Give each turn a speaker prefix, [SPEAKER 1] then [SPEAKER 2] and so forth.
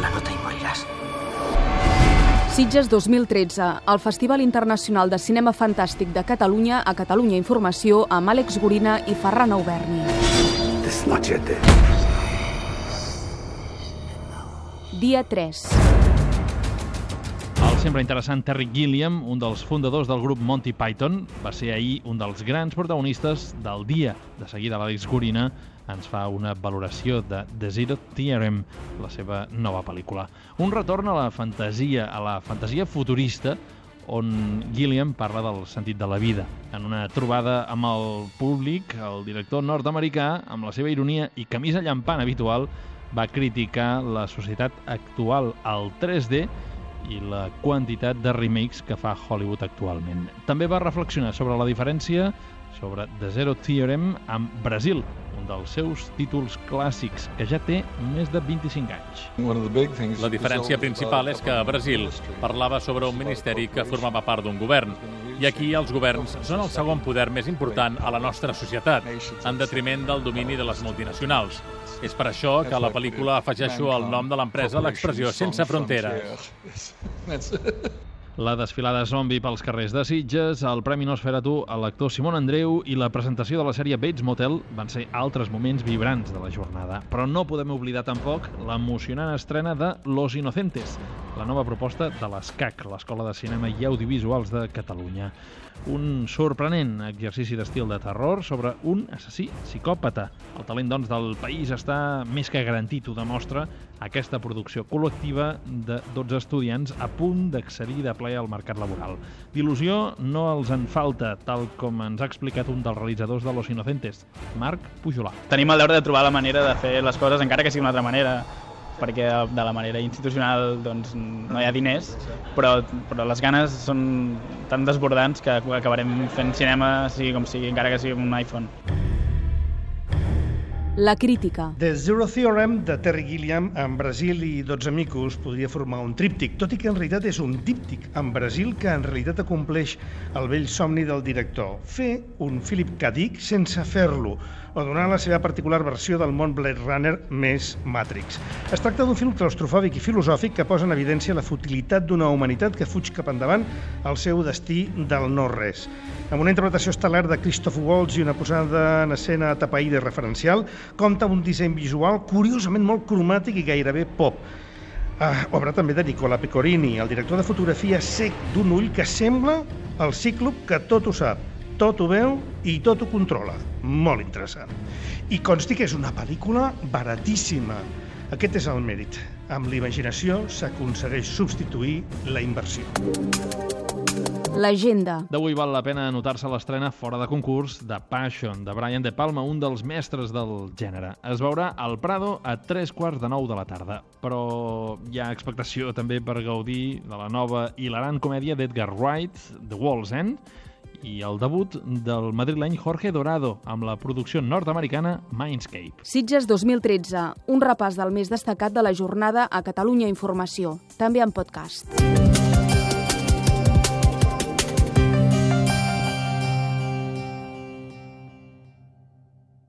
[SPEAKER 1] la nota i moriràs. Sitges 2013, el Festival Internacional de Cinema Fantàstic de Catalunya a Catalunya Informació amb Àlex Gorina i Ferran Auberni. Dia 3.
[SPEAKER 2] Sempre interessant Terry Gilliam, un dels fundadors del grup Monty Python, va ser ahir un dels grans protagonistes del dia. De seguida l'Àlex Gorina ens fa una valoració de The Zero Theorem, la seva nova pel·lícula. Un retorn a la fantasia, a la fantasia futurista, on Gilliam parla del sentit de la vida. En una trobada amb el públic, el director nord-americà, amb la seva ironia i camisa llampant habitual, va criticar la societat actual al 3D i la quantitat de remakes que fa Hollywood actualment. També va reflexionar sobre la diferència sobre The Zero Theorem amb Brasil, un dels seus títols clàssics, que ja té més de 25 anys.
[SPEAKER 3] La diferència principal és que a Brasil parlava sobre un ministeri que formava part d'un govern. I aquí els governs són el segon poder més important a la nostra societat, en detriment del domini de les multinacionals. És per això que a la pel·lícula afegeixo el nom de l'empresa a l'expressió sense fronteres.
[SPEAKER 2] La desfilada zombi pels carrers de Sitges, el Premi Nosferatu a l'actor Simon Andreu i la presentació de la sèrie Bates Motel van ser altres moments vibrants de la jornada. Però no podem oblidar tampoc l'emocionant estrena de Los Inocentes, la nova proposta de l'ESCAC, l'Escola de Cinema i Audiovisuals de Catalunya. Un sorprenent exercici d'estil de terror sobre un assassí psicòpata. El talent, doncs, del país està més que garantit, ho demostra aquesta producció col·lectiva de 12 estudiants a punt d'accedir de ple al mercat laboral. D'il·lusió no els en falta, tal com ens ha explicat un dels realitzadors de Los Inocentes, Marc Pujolà.
[SPEAKER 4] Tenim el deure de trobar la manera de fer les coses, encara que sigui una altra manera, perquè de la manera institucional doncs, no hi ha diners, però, però les ganes són tan desbordants que acabarem fent cinema, sigui com sigui, encara que sigui un iPhone.
[SPEAKER 1] La crítica.
[SPEAKER 5] The Zero Theorem de Terry Gilliam en Brasil i 12 micos podria formar un tríptic, tot i que en realitat és un díptic en Brasil que en realitat acompleix el vell somni del director, fer un Philip K. Dick sense fer-lo, o donar la seva particular versió del món Blade Runner més Matrix. Es tracta d'un film claustrofòbic i filosòfic que posa en evidència la futilitat d'una humanitat que fuig cap endavant al seu destí del no-res. Amb una interpretació estel·lar de Christoph Waltz i una posada en escena atapeïda i referencial, compta un disseny visual curiosament molt cromàtic i gairebé pop. Ah, obra també de Nicola Pecorini, el director de fotografia sec d'un ull que sembla el cíclop que tot ho sap, tot ho veu i tot ho controla. Molt interessant. I consti que és una pel·lícula baratíssima. Aquest és el mèrit. Amb l'imaginació s'aconsegueix substituir la inversió.
[SPEAKER 1] L'agenda.
[SPEAKER 2] D'avui val la pena anotar-se l'estrena fora de concurs de Passion, de Brian De Palma, un dels mestres del gènere. Es veurà al Prado a tres quarts de nou de la tarda, però hi ha expectació també per gaudir de la nova hilarant comèdia d'Edgar Wright, The Wall's End, i el debut del madrileny Jorge Dorado amb la producció nord-americana Mindscape.
[SPEAKER 1] Sitges 2013, un repàs del més destacat de la jornada a Catalunya Informació, també en podcast.